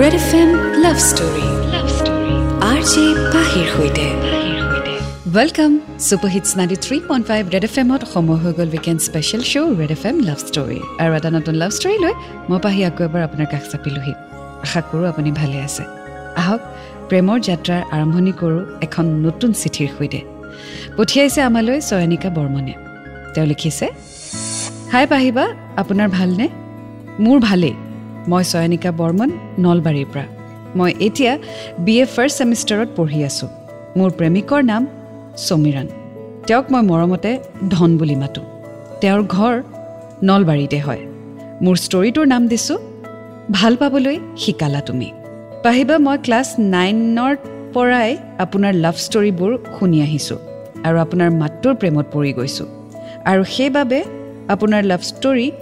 Red F M love story love story R J পাহিৰ সৈতে welcome super hits ninety three point five red F এমত সময় হৈ গ'ল weekend special show' red F M love story আৰু এটা নতুন লাভ ষ্টৰী লৈ মই পাহি আকৌ এবাৰ আপোনাৰ কাষ চাপিলোহি। আশা কৰোঁ আপুনি ভালে আছে। আহক প্ৰেমৰ যাত্ৰাৰ আৰম্ভণি কৰোঁ এখন নতুন চিঠিৰ সৈতে। পঠিয়াইছে আমালৈ চয়নিকা বৰ্মনে। তেওঁ লিখিছে হাই পাহিবা আপোনাৰ ভালনে? মোৰ ভালেই। মই চয়নিকা বৰ্মন নলবাৰীৰ পৰা। মই এতিয়া বি এ ফাৰ্ষ্ট ছেমিষ্টাৰত পঢ়ি আছোঁ। মোৰ প্ৰেমিকৰ নাম সমীৰণ। তেওঁক মই মৰমতে ধন বুলি মাতোঁ। তেওঁৰ ঘৰ নলবাৰীতে হয়। মোৰ ষ্টৰিটোৰ নাম দিছোঁ ভাল পাবলৈ শিকালা তুমি। পাহিবা মই ক্লাছ নাইনৰ পৰাই আপোনাৰ লাভ ষ্টৰিবোৰ শুনি আহিছোঁ আৰু আপোনাৰ মাতটোৰ প্ৰেমত পৰি গৈছোঁ। আৰু সেইবাবে আপোনাৰ লাভ ষ্টৰি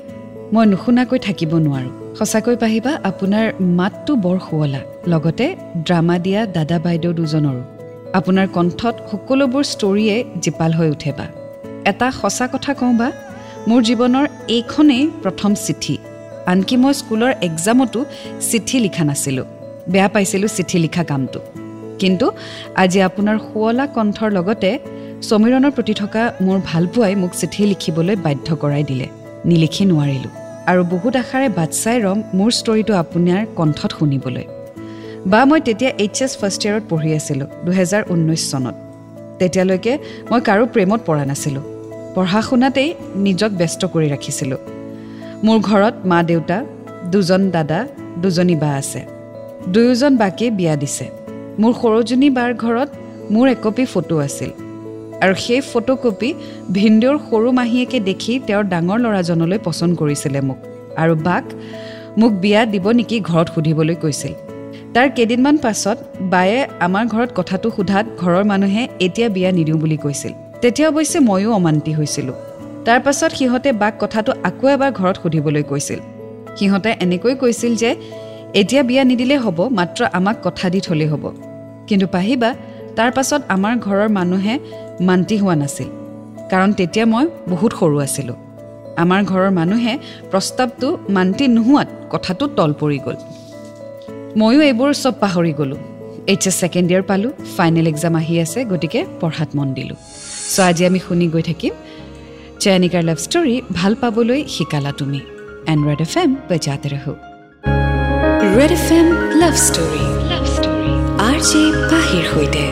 মই নুশুনাকৈ থাকিব নোৱাৰোঁ। সঁচাকৈ পাহিবা আপোনাৰ মাতটো বৰ শুৱলা। লগতে ড্ৰামা দিয়া দাদা বাইদেউ দুজনৰো। আপোনাৰ কণ্ঠত সকলোবোৰ ষ্টৰিয়ে জীপাল হৈ উঠে বা। এটা সঁচা কথা কওঁ বা মোৰ জীৱনৰ এইখনেই প্ৰথম চিঠি। আনকি মই স্কুলৰ এক্সামতো চিঠি লিখা নাছিলোঁ। বেয়া পাইছিলোঁ চিঠি লিখা কামটো। কিন্তু আজি আপোনাৰ শুৱলা কণ্ঠৰ লগতে সমীৰণৰ প্ৰতি থকা মোৰ ভালপোৱাই মোক চিঠি লিখিবলৈ বাধ্য কৰাই দিলে। নিলিখি নোৱাৰিলোঁ। আৰু বহুত আশাৰে বাট চাই ৰম মোৰ ষ্টৰিটো আপোনাৰ কণ্ঠত শুনিবলৈ। বা মই তেতিয়া এইচ এছ ফাৰ্ষ্ট ইয়েৰত পঢ়ি আছিলোঁ দুহেজাৰ ঊনৈছ চনত। তেতিয়ালৈকে মই কাৰো প্ৰেমত পৰা নাছিলোঁ। পঢ়া শুনাতেই নিজক ব্যস্ত কৰি ৰাখিছিলোঁ। মোৰ ঘৰত মা দেউতা দুজন দাদা দুজনী বা আছে। দুয়োজন বাকে বিয়া দিছে। মোৰ সৰুজনী বাৰ ঘৰত মোৰ একপি ফটো আছিল। আৰু সেই ফটো কপি ভিনদেউৰ সৰু মাহীয়েকে দেখি তেওঁৰ ডাঙৰ ল'ৰাজনলৈ পচন্দ কৰিছিলে মোক। আৰু বাক মোক বিয়া দিব নেকি ঘৰত সুধিবলৈ কৈছিল। তাৰ কেইদিনমান পাছত বায়ে আমাৰ ঘৰত কথাটো সোধাত ঘৰৰ মানুহে এতিয়া বিয়া নিদিওঁ বুলি কৈছিল। তেতিয়া অৱশ্যে ময়ো অমান্তি হৈছিলোঁ। তাৰ পাছত সিহঁতে বাক কথাটো আকৌ এবাৰ ঘৰত সুধিবলৈ কৈছিল। সিহঁতে এনেকৈ কৈছিল যে এতিয়া বিয়া নিদিলেই হ'ব মাত্ৰ আমাক কথা দি থ'লেই হ'ব। কিন্তু পাহিবা তাৰ পাছত আমাৰ ঘৰৰ মানুহে মান্তি হোৱা নাছিল। কাৰণ তেতিয়া মই বহুত সৰু আছিলোঁ। আমাৰ ঘৰৰ মানুহে প্ৰস্তাৱটো মান্তি নোহোৱাত কথাটো তল পৰি গ'ল। ময়ো এইবোৰ চব পাহৰি গ'লোঁ। এইচ এছ ছেকেণ্ড ইয়েৰ পালোঁ ফাইনেল এক্সাম আহি আছে গতিকে পঢ়াত মন দিলোঁ। চ' আজি আমি শুনি গৈ থাকিম চয়নিকাৰ লাভ ষ্টৰী ভাল পাবলৈ শিকালা তুমি। এণ্ড ৰেড এফ এম বজাতে ৰহো। Red F M love story love story R J পাহিৰ সৈতে।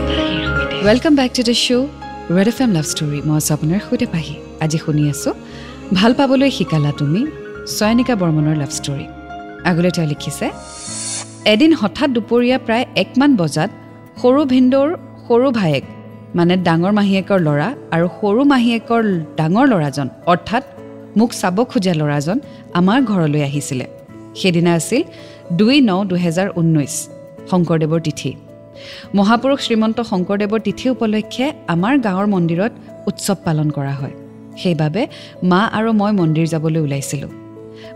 Welcome back to the show' red F M love story মই আছোঁ আপোনাৰ সৈতে পাহি। আজি শুনি আছোঁ ভাল পাবলৈ শিকালা তুমি চয়নিকা বৰ্মনৰ লাভ ষ্টৰী আগলৈ তেওঁ লিখিছে এদিন হঠাৎ দুপৰীয়া প্ৰায় একমান বজাত সৰু ভিন্দৌৰ সৰু ভায়েক মানে ডাঙৰ মাহীয়েকৰ ল'ৰা আৰু সৰু মাহীয়েকৰ ডাঙৰ ল'ৰাজন অৰ্থাৎ মোক চাব খোজা ল'ৰাজন আমাৰ ঘৰলৈ আহিছিলে। সেইদিনা আছিল দুই ন দুহেজাৰ ঊনৈছ শংকৰদেৱৰ তিথি। মহাপুৰুষ শ্ৰীমন্ত শংকৰদেৱৰ তিথি উপলক্ষে আমাৰ গাঁৱৰ মন্দিৰত উৎসৱ পালন কৰা হয়। সেইবাবে মা আৰু মই মন্দিৰ যাবলৈ ওলাইছিলোঁ।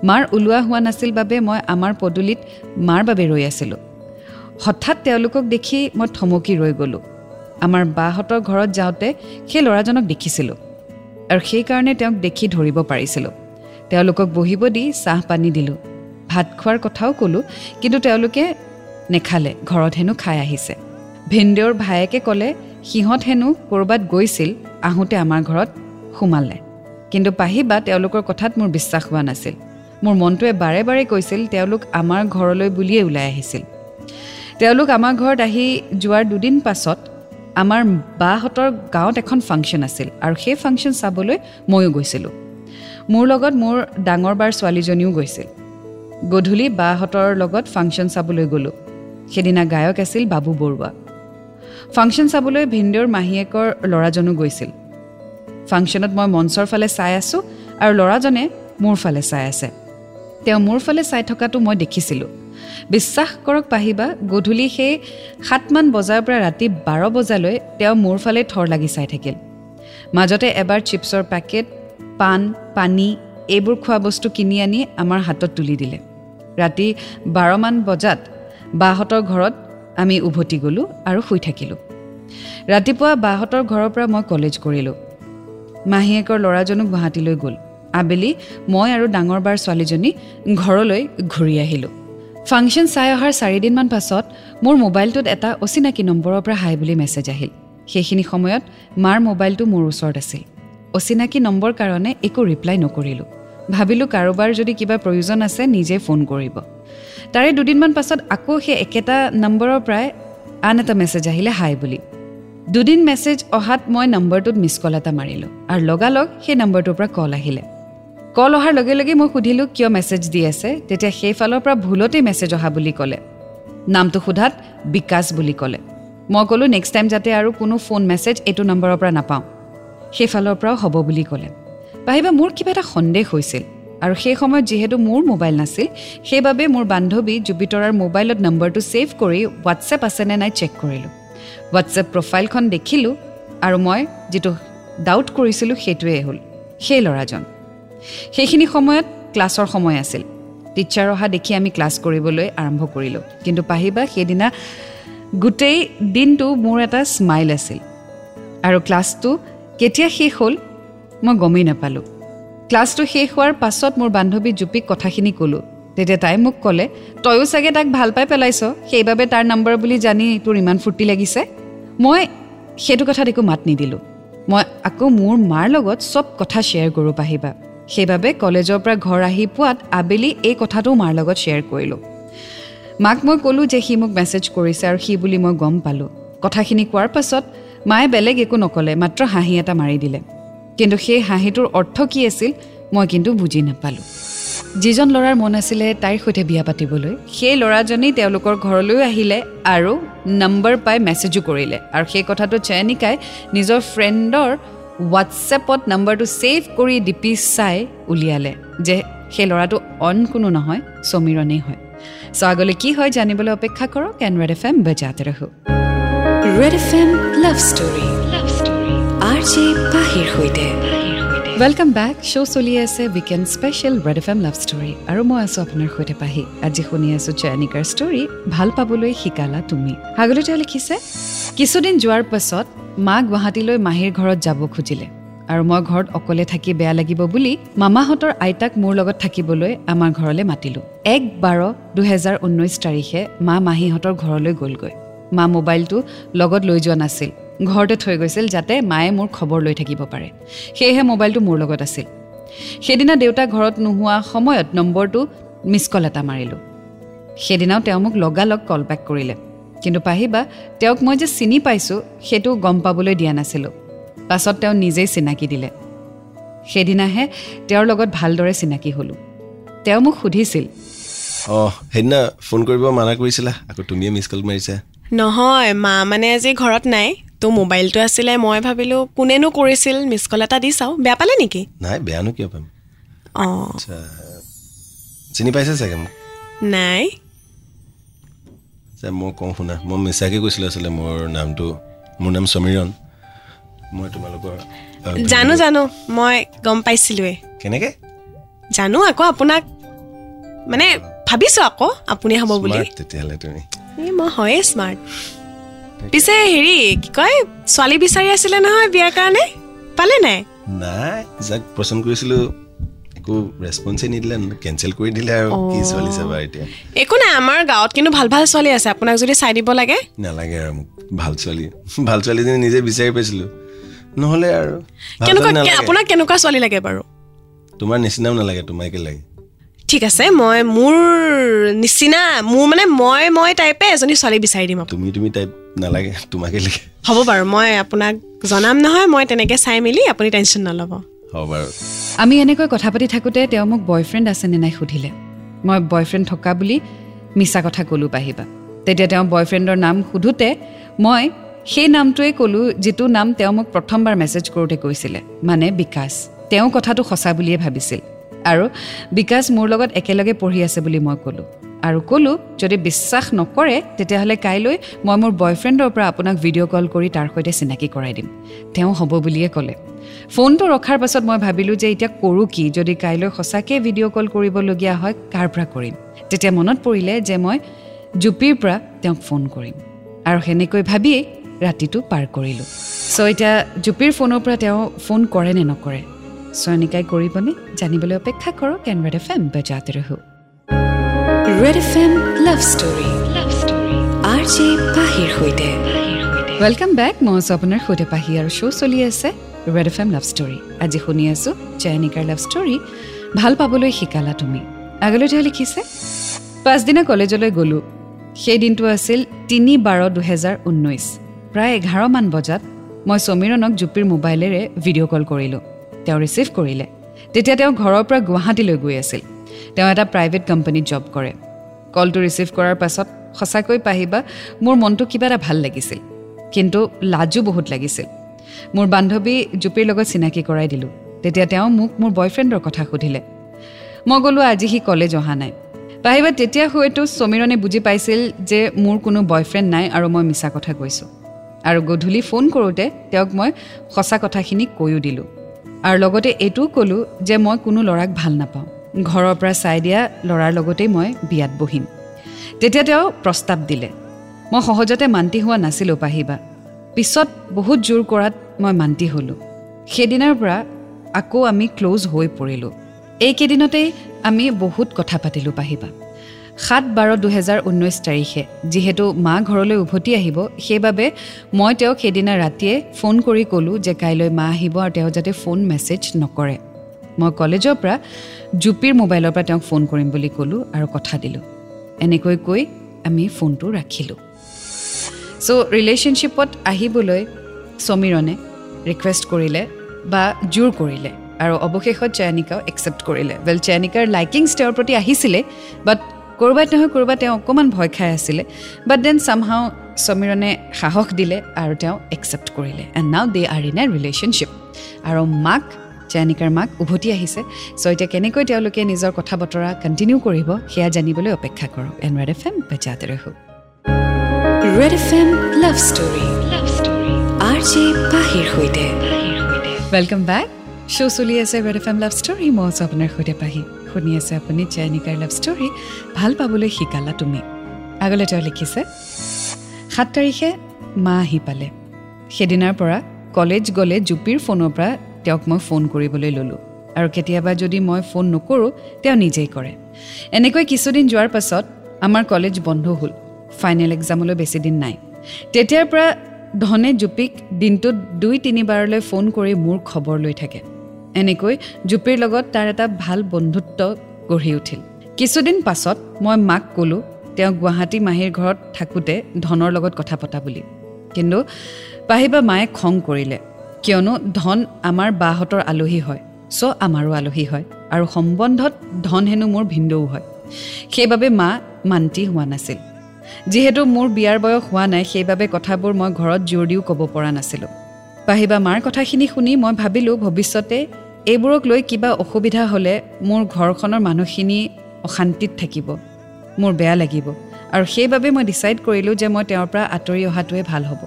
মাৰ ওলোৱা হোৱা নাছিল বাবে মই আমাৰ পদূলিত মাৰ বাবে ৰৈ আছিলোঁ। হঠাৎ তেওঁলোকক দেখি মই থমকি ৰৈ গ'লোঁ। আমাৰ বাহঁতৰ ঘৰত যাওঁতে সেই ল'ৰাজনক দেখিছিলোঁ আৰু সেইকাৰণে তেওঁক দেখি ধৰিব পাৰিছিলোঁ। তেওঁলোকক বহিব দি চাহ পানী দিলোঁ। ভাত খোৱাৰ কথাও ক'লোঁ কিন্তু তেওঁলোকে নেখালে ঘৰত হেনো খাই আহিছে। ভিনদেউৰ ভায়েকে ক'লে সিহঁত হেনো ক'ৰবাত গৈছিল আহোঁতে আমাৰ ঘৰত সোমালে। কিন্তু পাহিবা তেওঁলোকৰ কথাত মোৰ বিশ্বাস হোৱা নাছিল। মোৰ মনটোৱে বাৰে বাৰে কৈছিল তেওঁলোক আমাৰ ঘৰলৈ বুলিয়েই ওলাই আহিছিল। তেওঁলোক আমাৰ ঘৰত আহি যোৱাৰ দুদিন পাছত আমাৰ বাহঁতৰ গাঁৱত এখন ফাংচন আছিল আৰু সেই ফাংচন চাবলৈ ময়ো গৈছিলোঁ। মোৰ লগত মোৰ ডাঙৰ বাৰ ছোৱালীজনীও গৈছিল। গধূলি বাহঁতৰ লগত ফাংচন চাবলৈ গ'লোঁ। সেইদিনা গায়ক আছিল বাবু বৰুৱা। ফাংচন চাবলৈ ভিনদেউৰ মাহীয়েকৰ ল'ৰাজনো গৈছিল। ফাংচনত মই মঞ্চৰ ফালে চাই আছোঁ আৰু ল'ৰাজনে মোৰ ফালে চাই আছে। তেওঁ মোৰ ফালে চাই থকাটো মই দেখিছিলোঁ। বিশ্বাস কৰক পাহিবা গধূলি সেই সাতমান বজাৰ পৰা ৰাতি বাৰ বজালৈ তেওঁ মোৰ ফালে থৰ লাগি চাই থাকিল। মাজতে এবাৰ চিপছৰ পেকেট পাণ পানী এইবোৰ খোৱা বস্তু কিনি আনি আমাৰ হাতত তুলি দিলে। ৰাতি বাৰমান বজাত বাহঁতৰ ঘৰত আমি উভতি গ'লোঁ আৰু শুই থাকিলোঁ। ৰাতিপুৱা বাহঁতৰ ঘৰৰ পৰা মই কলেজ কৰিলোঁ। মাহীয়েকৰ ল'ৰাজনো গুৱাহাটীলৈ গ'ল। আবেলি মই আৰু ডাঙৰ বাৰ ছোৱালীজনী ঘৰলৈ ঘূৰি আহিলোঁ। ফাংচন চাই অহাৰ চাৰিদিনমান পাছত মোৰ মোবাইলটোত এটা অচিনাকি নম্বৰৰ পৰা হাই বুলি মেছেজ আহিল। সেইখিনি সময়ত মাৰ মোবাইলটো মোৰ ওচৰত আছিল। অচিনাকি নম্বৰ কাৰণে একো ৰিপ্লাই নকৰিলোঁ। ভাবিলোঁ কাৰোবাৰ যদি কিবা প্ৰয়োজন আছে নিজে ফোন কৰিব। তাৰে দুদিনমান পাছত আকৌ সেই একেটা নম্বৰৰ পৰাই আন এটা মেছেজ আহিলে হাই বুলি। দুদিন মেছেজ অহাত মই নম্বৰটোত মিছ কল এটা মাৰিলোঁ আৰু লগালগ সেই নম্বৰটোৰ পৰা কল আহিলে। কল অহাৰ লগে লগে মই সুধিলোঁ কিয় মেছেজ দি আছে? তেতিয়া সেইফালৰ পৰা ভুলতেই মেছেজ অহা বুলি ক'লে। নামটো সোধাত বিকাশ বুলি ক'লে। মই ক'লোঁ নেক্সট টাইম যাতে আৰু কোনো ফোন মেছেজ এইটো নম্বৰৰ পৰা নাপাওঁ। সেইফালৰ পৰাও হ'ব বুলি ক'লে। পাহিবা মোৰ কিবা এটা সন্দেহ হৈছিল। আৰু সেই সময়ত যিহেতু মোৰ মোবাইল নাছিল সেইবাবে মোৰ বান্ধৱী জুপিতৰাৰ মোবাইলত নম্বৰটো ছেভ কৰি হোৱাটছএপ আছেনে নাই চেক কৰিলোঁ। হোৱাটছএপ প্ৰফাইলখন দেখিলোঁ আৰু মই যিটো ডাউট কৰিছিলোঁ সেইটোৱেই হ'ল সেই ল'ৰাজন। সেইখিনি সময়ত ক্লাছৰ সময় আছিল। টিচাৰ অহা দেখি আমি ক্লাছ কৰিবলৈ আৰম্ভ কৰিলোঁ। কিন্তু পাহিবা সেইদিনা গোটেই দিনটো মোৰ এটা স্মাইল আছিল। আৰু ক্লাছটো কেতিয়া শেষ হ'ল মই গমেই নাপালোঁ। ক্লাছটো শেষ হোৱাৰ পাছত মোৰ বান্ধৱী জুপিক কথাখিনি ক'লোঁ। তেতিয়া তাই মোক ক'লে তয়ো চাগে তাক ভাল পাই পেলাইছ সেইবাবে তাৰ নম্বৰ বুলি জানি তোৰ ইমান ফূৰ্তি লাগিছে? মই সেইটো কথাত একো মাত নিদিলোঁ। মই আকৌ মোৰ মাৰ লগত চব কথা শ্বেয়াৰ কৰোঁ পাহিবা। সেইবাবে কলেজৰ পৰা ঘৰ আহি পোৱাত আবেলি এই কথাটো মাৰ লগত শ্বেয়াৰ কৰিলোঁ। মাক মই ক'লোঁ যে সি মোক মেছেজ কৰিছে আৰু সি বুলি মই গম পালোঁ। কথাখিনি কোৱাৰ পাছত মায়ে বেলেগ একো নক'লে মাত্ৰ হাঁহি এটা মাৰি দিলে। কিন্তু সেই হাঁহিটোৰ অৰ্থ কি আছিল মই কিন্তু বুজি নাপালোঁ। যিজন ল'ৰাৰ মন আছিলে তাইৰ সৈতে বিয়া পাতিবলৈ সেই ল'ৰাজনেই তেওঁলোকৰ ঘৰলৈও আহিলে আৰু নম্বৰ পাই মেছেজো কৰিলে। আৰু সেই কথাটো চয়নিকাই নিজৰ ফ্ৰেণ্ডৰ হোৱাটছএপত নম্বৰটো ছেভ কৰি ডিপি চাই উলিয়ালে যে সেই ল'ৰাটো অন কোনো নহয় সমীৰণেই হয়। চ' আগলৈ কি হয় জানিবলৈ অপেক্ষা কৰক এন ৰেড এফ এম বজাতে red F M love story. Love story R J পাহিৰ সৈতে ৱেলকাম বেক শ্ব' চলি আছে weekend special red F M love story আৰু মই আছোঁ আপোনাৰ সৈতে পাহি আজি শুনি আছোঁ চয়নিকাৰ ষ্টৰী ভাল পাবলৈ শিকালা তুমি আগলৈ লিখিছে কিছুদিন যোৱাৰ পাছত মা গুৱাহাটীলৈ মাহীৰ ঘৰত যাব খুজিলে আৰু মই ঘৰত অকলে থাকি বেয়া লাগিব বুলি মামাহঁতৰ আইতাক মোৰ লগত থাকিবলৈ আমাৰ ঘৰলৈ মাতিলোঁ এক বাৰ দুহেজাৰ ঊনৈছ তাৰিখে মা মাহীহঁতৰ ঘৰলৈ গ'লগৈ মা মোবাইলটো লগত লৈ যোৱা নাছিল ঘৰতে থৈ গৈছিল যাতে মায়ে মোৰ খবৰ লৈ থাকিব পাৰে। সেয়েহে মোবাইলটো মোৰ লগত আছিল। সেইদিনা দেউতা ঘৰত নোহোৱা সময়ত নম্বৰটো মিছ কল এটা মাৰিলোঁ। সেইদিনাও তেওঁ মোক লগালগ কল বেক কৰিলে। কিন্তু পাহিবা তেওঁক মই যে চিনি পাইছোঁ সেইটো গম পাবলৈ দিয়া নাছিলোঁ। পাছত তেওঁ নিজেই চিনাকি দিলে। সেইদিনাহে তেওঁৰ লগত ভালদৰে চিনাকি হ'লোঁ। তেওঁ মোক সুধিছিল অঁ সেইদিনা ফোন কৰিব মানা কৰিছিলা আকৌ তুমিয়ে মিছ কল মাৰিছা। নহয় মা মানে আজি ঘৰত নাই। তো মোবাইলটো আছিলে মই ভাবিলোঁ কোনেনো কৰিছিল মিছ কল এটা দি চাওঁ। বেয়া পালে নেকি? নাই বেয়ানো কিয় পাম? অঁ। চিনি পাইছে চাগে মোক? নাই। মই কওঁ শুনা মই মিছাকৈ কৈছিলোঁ আচলতে মোৰ নামটো মোৰ নাম সমীৰণ। মই তোমালোকৰ জানো জানো মই গম পাইছিলোঁৱে। কেনেকৈ? জানো আকৌ আপোনাক মানে ভাবিছোঁ আকৌ আপুনি হ'ব বুলি। তেতিয়াহ'লে তুমি। মই হয়ে স্মাৰ্ট পিছে হেৰি কি কয় ছোৱালী বিচাৰি আছিলে নহয় বিয়াৰ কাৰণে? পালে নাই? নাই যাক পচন্দ কৰিছিলোঁ একো ৰেচপন্সেই নিদিলে কেঞ্চেল কৰি দিলে আৰু কি। ছোৱালী চাবা এতিয়া। একো নাই আমাৰ গাঁৱত কিন্তু ভাল ভাল ছোৱালী আছে আপোনাক যদি চাই দিব লাগে। নালাগে আৰু মোক ভাল ছোৱালী ভাল ছোৱালীজনী নিজে বিচাৰি পাইছিলোঁ। নহ'লে আৰু। আপোনাক কেনেকুৱা ছোৱালী লাগে বাৰু? তোমাৰ নিচিনাও নালাগে তোমাকে লাগে। ঠিক আছে মই মোৰ নিচিনা মোৰ মানে মই মই টাইপে এজনী ছোৱালী বিচাৰি দিম। তুমি তুমি টাইপ নালাগে তোমাকে লাগে। হ'ব বাৰু মই আপোনাক জনাম নহয় মই তেনেকৈ চাই মেলি আপুনি টেনশ্যন নল'ব। হ'ব বাৰু। আমি এনেকৈ কথা পাতি থাকোঁতে তেওঁ মোক বয়ফ্ৰেণ্ড আছেনে নাই সুধিলে। মই বয়ফ্ৰেণ্ড থকা বুলি মিছা কথা ক'লোঁ পাহিবা তেতিয়া তেওঁ বয়ফ্ৰেণ্ডৰ নাম সোধোতে মই সেই নামটোৱেই ক'লোঁ যিটো নাম তেওঁ মোক প্ৰথমবাৰ মেছেজ কৰোঁতে কৈছিলে মানে বিকাশ। তেওঁ কথাটো সঁচা বুলিয়ে ভাবিছিল। আৰু বিকাশ মোৰ লগত একেলগে পঢ়ি আছে বুলি মই ক'লোঁ। আৰু ক'লোঁ যদি বিশ্বাস নকৰে তেতিয়াহ'লে কাইলৈ মই মোৰ বয়ফ্ৰেণ্ডৰ পৰা আপোনাক ভিডিঅ' কল কৰি তাৰ সৈতে চিনাকি কৰাই দিম। তেওঁ হ'ব বুলিয়ে ক'লে। ফোনটো ৰখাৰ পাছত মই ভাবিলোঁ যে এতিয়া কৰোঁ কি যদি কাইলৈ সঁচাকৈ ভিডিঅ' কল কৰিবলগীয়া হয় কাৰ পৰা কৰিম? তেতিয়া মনত পৰিলে যে মই জুপিৰ পৰা তেওঁক ফোন কৰিম। আৰু সেনেকৈ ভাবিয়েই ৰাতিটো পাৰ কৰিলোঁ। চ' এতিয়া জুপিৰ ফোনৰ পৰা তেওঁ ফোন কৰে নে নকৰে? চয়নিকাই কৰিবনে জানিবলৈ অপেক্ষা কৰক কেনৰেড এফ এম বজাতে ৰহো। Red F M love story. R J পাহিৰ সৈতে। ৱেলকাম বেক মই আছোঁ আপোনাৰ সৈতে পাহি আৰু শ্ব' চলি আছে red F M love story. আজি শুনি আছোঁ জয়নিকাৰ লাভ ষ্টৰী ভাল পাবলৈ শিকালা তুমি। আগলৈ তেওঁ লিখিছে পাছদিনা কলেজলৈ গ'লোঁ। সেই দিনটো আছিল তিনি বাৰ দুহেজাৰ ঊনৈছ প্ৰায় এঘাৰমান বজাত মই সমীৰণক জুপিৰ মোবাইলেৰে ভিডিঅ' কল কৰিলোঁ। তেওঁ ৰিচিভ কৰিলে। তেতিয়া তেওঁ ঘৰৰ পৰা গুৱাহাটীলৈ গৈ আছিল। তেওঁ এটা প্ৰাইভেট কোম্পানীত জব কৰে। কলটো ৰিচিভ কৰাৰ পাছত সঁচাকৈ পাহিবা মোৰ মনটো কিবা এটা ভাল লাগিছিল। কিন্তু লাজো বহুত লাগিছিল। মোৰ বান্ধৱী জুপিৰ লগত চিনাকি কৰাই দিলোঁ। তেতিয়া তেওঁ মোক মোৰ বয়ফ্ৰেণ্ডৰ কথা সুধিলে। মই গ'লোঁ আজি সি কলেজ অহা নাই। পাহিবা তেতিয়া হয়তো সমীৰণে বুজি পাইছিল যে মোৰ কোনো বয়ফ্ৰেণ্ড নাই আৰু মই মিছা কথা কৈছোঁ। আৰু গধূলি ফোন কৰোঁতে তেওঁক মই সঁচা কথাখিনি কৈও দিলোঁ। আৰু লগতে এইটোও ক'লোঁ যে মই কোনো ল'ৰাক ভাল নাপাওঁ। ঘৰৰ পৰা চাই দিয়া ল'ৰাৰ লগতেই মই বিয়াত বহিম। তেতিয়া তেওঁ প্ৰস্তাৱ দিলে মই সহজতে মান্তি হোৱা নাছিলোঁ পাহিবা। পিছত বহুত জোৰ কৰাত মই মান্তি হ'লোঁ। সেইদিনাৰ পৰা আকৌ আমি ক্ল'জ হৈ পৰিলোঁ। এইকেইদিনতেই আমি বহুত কথা পাতিলোঁ পাহিবা। সাত বাৰ দুহেজাৰ ঊনৈছ তাৰিখে। যিহেতু মা ঘৰলৈ উভতি আহিব সেইবাবে মই তেওঁক সেইদিনা ৰাতিয়ে ফোন কৰি ক'লোঁ যে কাইলৈ মা আহিব আৰু তেওঁ যাতে ফোন মেছেজ নকৰে। মই কলেজৰ পৰা জুপিৰ মোবাইলৰ পৰা তেওঁক ফোন কৰিম বুলি ক'লোঁ আৰু কথা দিলোঁ। এনেকৈ কৈ আমি ফোনটো ৰাখিলোঁ। চ' ৰিলেশ্যনশ্বিপত আহিবলৈ সমীৰণে ৰিকুৱেষ্ট কৰিলে বা জোৰ কৰিলে আৰু অৱশেষত চয়নিকাও একচেপ্ট কৰিলে। ৱেল চয়নিকাৰ লাইকিংছ তেওঁৰ প্ৰতি আহিছিলে বাট ক'ৰবাত নহয় ক'ৰবাত তেওঁ অকণমান ভয় খাই আছিলে বাট দেন চামহাও সমীৰণে সাহস দিলে আৰু তেওঁ একচেপ্ট কৰিলে। And now they are in a relationship আৰু মাক জানিকাৰ মাক উভতি আহিছে। চ' এতিয়া কেনেকৈ তেওঁলোকে নিজৰ কথা বতৰা কণ্টিনিউ কৰিব সেয়া জানিবলৈ অপেক্ষা কৰক। এন ৰেড এফ এম বেজাতে ৰহো। Red F M love story love story R J পাহিৰ সৈতে। ৱেলকাম বেক শ্ব' চলি আছে red F M love story মই আছোঁ আপোনাৰ সৈতে পাহি শুনি আছে আপুনি জানিকাৰ লাভ ষ্টৰী ভাল পাবলৈ শিকালা তুমি। আগলৈ তেওঁ লিখিছে সাত তাৰিখে মা আহি পালে। সেইদিনাৰ পৰা কলেজ গ'লে জুপিৰ ফোনৰ পৰা তেওঁক মই ফোন কৰিবলৈ ল'লোঁ। আৰু কেতিয়াবা যদি মই ফোন নকৰোঁ তেওঁ নিজেই কৰে। এনেকৈ কিছুদিন যোৱাৰ পাছত আমাৰ কলেজ বন্ধ হ'ল। ফাইনেল এক্সামলৈ বেছিদিন নাই। তেতিয়াৰ পৰা ধনে জুপিক দিনটোত দুই তিনিবাৰলৈ ফোন কৰি মোৰ খবৰ লৈ থাকে। এনেকৈ জুপিৰ লগত তাৰ এটা ভাল বন্ধুত্ব গঢ়ি উঠিল। কিছুদিন পাছত মই মাক ক'লোঁ তেওঁ গুৱাহাটী মাহীৰ ঘৰত থাকোঁতে ধনৰ লগত কথা পতা বুলি। কিন্তু পাহিবা মায়ে খং কৰিলে কিয়নো ধন আমাৰ বাহঁতৰ আলহী হয় চ' আমাৰো আলহী হয় আৰু সম্বন্ধত ধন হেনো মোৰ ভিন্দও হয়। সেইবাবে মা মান্তি হোৱা নাছিল। যিহেতু মোৰ বিয়াৰ বয়স হোৱা নাই সেইবাবে কথাবোৰ মই ঘৰত জোৰ দিও ক'ব পৰা নাছিলোঁ। পাহিবা মাৰ কথাখিনি শুনি মই ভাবিলোঁ ভৱিষ্যতে এইবোৰক লৈ কিবা অসুবিধা হ'লে মোৰ ঘৰখনৰ মানুহখিনি অশান্তিত থাকিব মোৰ বেয়া লাগিব আৰু সেইবাবে মই ডিচাইড কৰিলোঁ যে মই তেওঁৰ পৰা আঁতৰি অহাটোৱে ভাল হ'ব।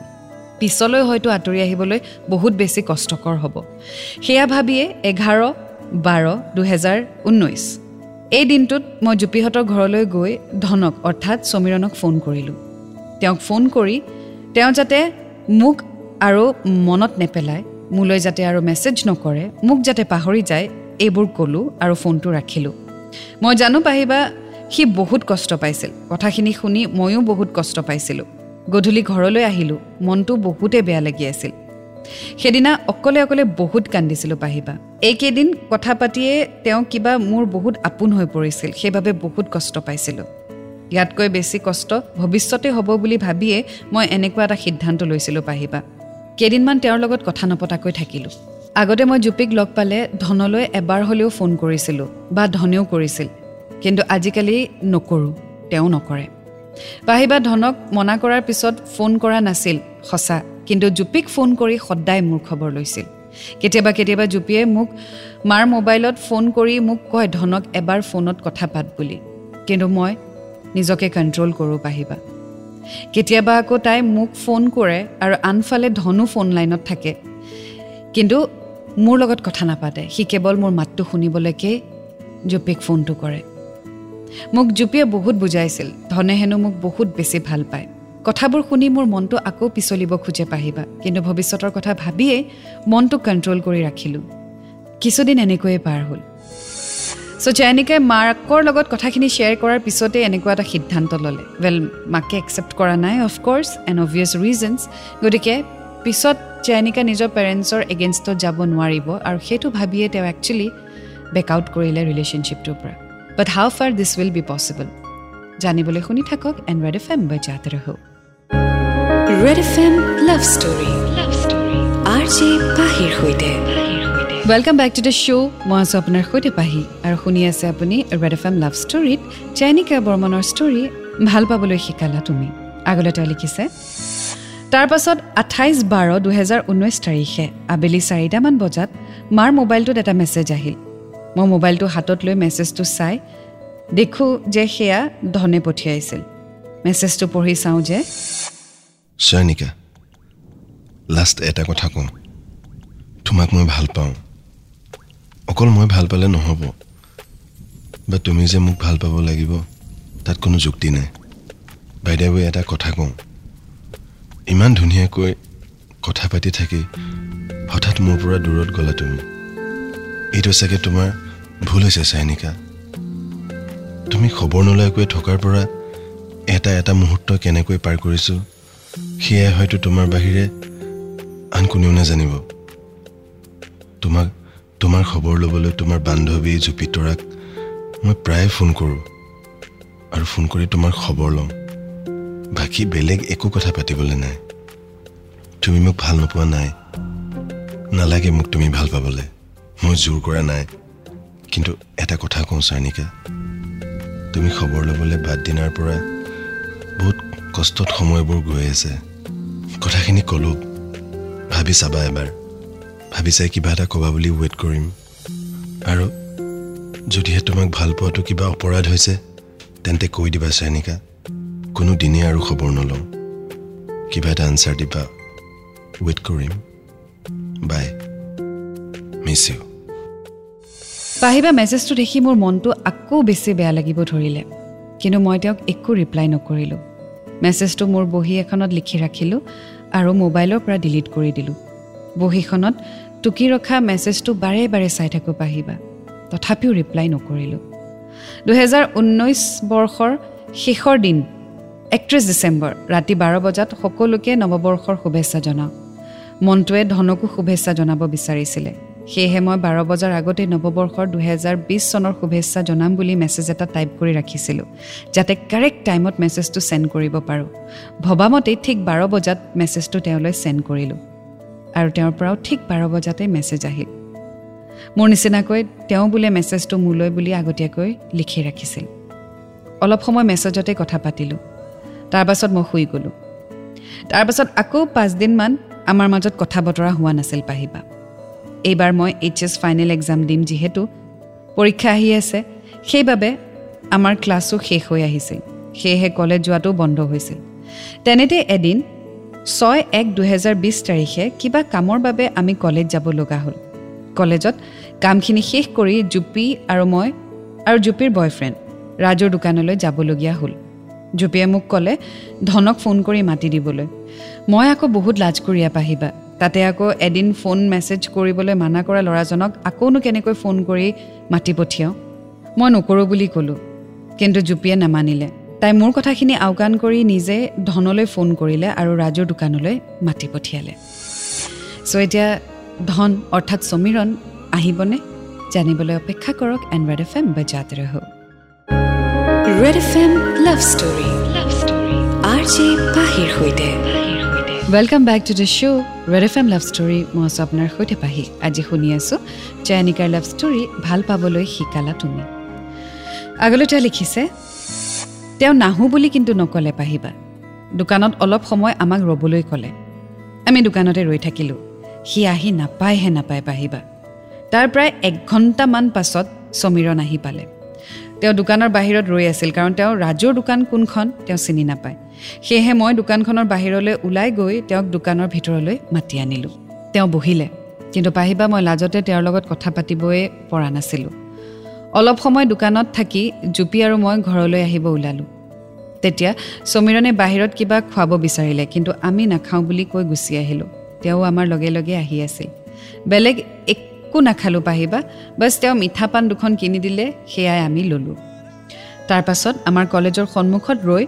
পিছলৈ হয়তো আঁতৰি আহিবলৈ বহুত বেছি কষ্টকৰ হ'ব। সেয়া ভাবিয়ে এঘাৰ বাৰ দুহেজাৰ ঊনৈছ এই দিনটোত মই জুপিহঁতৰ ঘৰলৈ গৈ ধনক অৰ্থাৎ সমীৰণক ফোন কৰিলোঁ। তেওঁক ফোন কৰি তেওঁ যাতে মোক আৰু মনত নেপেলায় মোলৈ যাতে আৰু মেছেজ নকৰে মোক যাতে পাহৰি যায় এইবোৰ ক'লোঁ আৰু ফোনটো ৰাখিলোঁ। মই জানো পাহিবা সি বহুত কষ্ট পাইছিল। কথাখিনি শুনি ময়ো বহুত কষ্ট পাইছিলোঁ। গধূলি ঘৰলৈ আহিলোঁ মনটো বহুতেই বেয়া লাগি আছিল। সেইদিনা অকলে অকলে বহুত কান্দিছিলোঁ পাহিবা। এইকেইদিন কথা পাতিয়ে তেওঁ কিবা মোৰ বহুত আপোন হৈ পৰিছিল সেইবাবে বহুত কষ্ট পাইছিলোঁ। ইয়াতকৈ বেছি কষ্ট ভৱিষ্যতে হ'ব বুলি ভাবিয়ে মই এনেকুৱা এটা সিদ্ধান্ত লৈছিলোঁ পাহিবা। কেইদিনমান তেওঁৰ লগত কথা নপতাকৈ থাকিলোঁ। আগতে মই জুপিক লগ পালে ধনলৈ এবাৰ হ'লেও ফোন কৰিছিলোঁ বা ধনেও কৰিছিল কিন্তু আজিকালি নকৰোঁ তেওঁ নকৰে। পাহিবা ধনক মনা কৰাৰ পিছত ফোন কৰা নাছিল সঁচা কিন্তু জুপিক ফোন কৰি সদায় মোৰ খবৰ লৈছিল। কেতিয়াবা কেতিয়াবা জুপিয়ে মোক মাৰ মোবাইলত ফোন কৰি মোক কয় ধনক এবাৰ ফোনত কথা পাত বুলি কিন্তু মই নিজকে কণ্ট্ৰল কৰোঁ পাহিবা কেতিয়াবা আকৌ তাই মোক ফোন কৰে আৰু আনফালে ধনো ফোন লাইনত থাকে। কিন্তু মোৰ লগত কথা নাপাতে। সি কেৱল মোৰ মাতটো শুনিবলৈকে জুপিক ফোনটো কৰে। মোক জুপিয়ে বহুত বুজাইছিল। ধনে হেনো মোক বহুত বেছি ভাল পায়। কথাবোৰ শুনি মোৰ মনটো আকৌ পিছলিব খোজে পাহিবা। কিন্তু ভৱিষ্যতৰ কথা ভাবিয়েই মনটো কণ্ট্ৰল কৰি ৰাখিলোঁ। কিছুদিন এনেকৈয়ে পাৰ হ'ল। চ' জয়নিকাই মাকৰ লগত কথাখিনি শ্বেয়াৰ কৰাৰ পিছতে এনেকুৱা এটা সিদ্ধান্ত ল'লে ৱেল মাকে একচেপ্ট কৰা নাই অফক'ৰ্ছ এণ্ড অবভিয়াছ ৰিজনছ গতিকে পিছত জয়নিকা নিজৰ পেৰেণ্টছৰ এগেইনষ্টত যাব নোৱাৰিব আৰু সেইটো ভাবিয়ে তেওঁ একচুৱেলি বেক আউট কৰিলে ৰিলেশ্যনশ্বিপটোৰ পৰা but how far this will be possible জানিবলৈ শুনি থাকক এণ্ড ৰেড এফ এম বজাতে ৰহ red F M love story love story R J পাহিৰ সৈতে welcome back to the show' মই আছোঁ আপোনাৰ সৈতে পাহি। আৰু শুনি আছে আপুনি ৰেড এফ এম লাভ ষ্টৰীত চাইনিকা বৰ্মনৰ ষ্টৰী ভাল পাবলৈ শিকালা তুমি। আগলৈ তেওঁ লিখিছে তাৰ পাছত আঠাইছ বাৰ দুহেজাৰ ঊনৈছ তাৰিখে আবেলি চাৰিটামান বজাত মাৰ মোবাইলটোত এটা মেছেজ আহিল। মই মোবাইলটো হাতত লৈ মেছেজটো চাই দেখোঁ যে সেয়া ধনে পঠিয়াইছিল। মেছেজটো পঢ়ি চাওঁ যে চয়নিকা লাষ্ট এটা কথা কওঁ। তোমাক মই ভাল পাওঁ। অকল মই ভাল পালে নহ'ব। বা তুমি যে মোক ভাল পাব লাগিব তাত কোনো যুক্তি নাই। বাইদেউ এটা কথা কওঁ। ইমান ধুনীয়াকৈ কথা পাতি থাকি হঠাৎ মোৰ পৰা দূৰত গ'লা তুমি। এইটো চাগে তোমাৰ ভুল হৈছে চাইনিকা। তুমি খবৰ নোলোৱাকৈ থকাৰ পৰা এটা এটা মুহূৰ্ত কেনেকৈ পাৰ কৰিছোঁ সেয়াই হয়তো তোমাৰ বাহিৰে আন কোনেও নাজানিব। তোমাক তোমাৰ খবৰ ল'বলৈ তোমাৰ বান্ধৱী জুপিতৰাক মই প্ৰায়ে ফোন কৰোঁ আৰু ফোন কৰি তোমাৰ খবৰ লওঁ। বাকী বেলেগ একো কথা পাতিবলৈ নাই। তুমি মোক ভাল নোপোৱা নাই। নালাগে মোক তুমি ভাল পাবলৈ। মই জোৰ কৰা নাই। কিন্তু এটা কথা কওঁ চাৰ্নিকা তুমি খবৰ ল'বলৈ বাদ দিনাৰ পৰা বহুত কষ্টত সময়বোৰ গৈ আছে। কথাখিনি ক'লোঁ। ভাবি চাবা এবাৰ। ভাবি চাই কিবা এটা ক'বা বুলি ৱেইট কৰিম। আৰু যদিহে তোমাক ভাল পোৱাটো কিবা অপৰাধ হৈছে তেন্তে কৈ দিবা চাইনিকা কোনো দিনেই আৰু খবৰ নলওঁ। কিবা এটা আনচাৰ দিবা। ৱেইট কৰিম। বাই মিছ ইউ পাহিবা মেছেজটো দেখি মোৰ মনটো আকৌ বেছি বেয়া লাগিব ধৰিলে। কিন্তু মই তেওঁক একো ৰিপ্লাই নকৰিলোঁ। মেছেজটো মোৰ বহী এখনত লিখি ৰাখিলোঁ আৰু মোবাইলৰ পৰা ডিলিট কৰি দিলোঁ। বহীখনত টুকি ৰখা মেছেজটো বাৰে বাৰে চাই থাকোঁ পাহিবা। তথাপিও ৰিপ্লাই নকৰিলোঁ। দুহেজাৰ ঊনৈছ বৰ্ষৰ শেষৰ দিন একত্ৰিছ ডিচেম্বৰ ৰাতি বাৰ বজাত সকলোকে নৱবৰ্ষৰ শুভেচ্ছা জনাওঁ। মনটোৱে ধনকো শুভেচ্ছা জনাব বিচাৰিছিলে। সেয়েহে মই বাৰ বজাৰ আগতেই নৱবৰ্ষৰ দুহেজাৰ বিছ চনৰ শুভেচ্ছা জনাম বুলি মেছেজ এটা টাইপ কৰি ৰাখিছিলোঁ যাতে কাৰেক্ট টাইমত মেছেজটো চেণ্ড কৰিব পাৰোঁ। ভবামতেই ঠিক বাৰ বজাত মেছেজটো তেওঁলৈ চেণ্ড কৰিলোঁ। আৰু তেওঁৰ পৰাও ঠিক বাৰ বজাতেই মেছেজ আহিল। মোৰ নিচিনাকৈ তেওঁ বোলে মেছেজটো মোলৈ বুলি আগতীয়াকৈ লিখি ৰাখিছিল। অলপ সময় মেছেজতে কথা পাতিলোঁ। তাৰপাছত মই শুই গ'লোঁ। তাৰপাছত আকৌ পাঁচদিনমান আমাৰ মাজত কথা বতৰা হোৱা নাছিল পাহিবা। এইবাৰ মই এইচ এছ ফাইনেল এক্সাম দিম যিহেতু পৰীক্ষা আহি আছে সেইবাবে আমাৰ ক্লাছো শেষ হৈ আহিছিল। সেয়েহে কলেজ যোৱাটো বন্ধ হৈছিল। তেনেতে এদিন ছয় এক দুহেজাৰ বিছ তাৰিখে কিবা কামৰ বাবে আমি কলেজ যাব লগা হ'ল। কলেজত কামখিনি শেষ কৰি জুপি আৰু মই আৰু জুপিৰ বয়ফ্ৰেণ্ড ৰাজৰ দোকানলৈ যাবলগীয়া হ'ল। জুপিয়ে মোক ক'লে ধনক ফোন কৰি মাতি দিবলৈ। মই আকৌ বহুত লাজ কৰিয়া পাহিবা তাতে আকৌ এদিন ফোন মেছেজ কৰিবলৈ মানা কৰা ল'ৰাজনক আকৌনো কেনেকৈ ফোন কৰি মাতি পঠিয়াওঁ? মই নকৰোঁ বুলি ক'লোঁ কিন্তু জুপিয়ে নামানিলে। তাই মোৰ কথাখিনি আওকাণ কৰি নিজে ধনলৈ ফোন কৰিলে আৰু ৰাজুৰ দোকানলৈ মাতি পঠিয়ালে। চ' এতিয়া ধন অৰ্থাৎ সমীৰণ আহিবনে? জানিবলৈ অপেক্ষা কৰক এণ্ড ৰেড এফ এম বজাত ৰহ। Red F M love story. R J পাহিৰ সৈতে। Welcome back to the show' red F M love story. মই আছোঁ আপোনাৰ সৈতে পাহি আজি শুনি আছোঁ জয়নিকাৰ লাভ ষ্টৰী ভাল পাবলৈ শিকালা তুমি। আগলৈ তেওঁ লিখিছে তেওঁ নাহোঁ বুলি কিন্তু নক'লে পাহিবা। দোকানত অলপ সময় আমাক ৰ'বলৈ ক'লে। আমি দোকানতে ৰৈ থাকিলোঁ। সি আহি নাপায়হে নাপায় পাহিবা। তাৰ প্ৰায় এক ঘণ্টামান পাছত সমীৰণ আহি পালে। তেওঁ দোকানৰ বাহিৰত ৰৈ আছিল কাৰণ তেওঁ ৰাজুৰ দোকান কোনখন তেওঁ চিনি নাপায়। সেয়েহে মই দোকানখনৰ বাহিৰলৈ ওলাই গৈ তেওঁক দোকানৰ ভিতৰলৈ মাতি আনিলোঁ। তেওঁ বহিলে। কিন্তু পাহিবা মই লাজতে তেওঁৰ লগত কথা পাতিবই পৰা নাছিলোঁ। অলপ সময় দোকানত থাকি জুপি আৰু মই ঘৰলৈ আহিব ওলালোঁ। তেতিয়া সমীৰণে বাহিৰত কিবা খুৱাব বিচাৰিলে কিন্তু আমি নাখাওঁ বুলি কৈ গুচি আহিলোঁ। তেওঁ আমাৰ লগে লগে আহি আছিল বেলেগ একো নাখালোঁ পাহিবা। বাছ তেওঁ মিঠা পাণ দুখন কিনি দিলে সেয়াই আমি ল'লোঁ। তাৰপাছত আমাৰ কলেজৰ সন্মুখত ৰৈ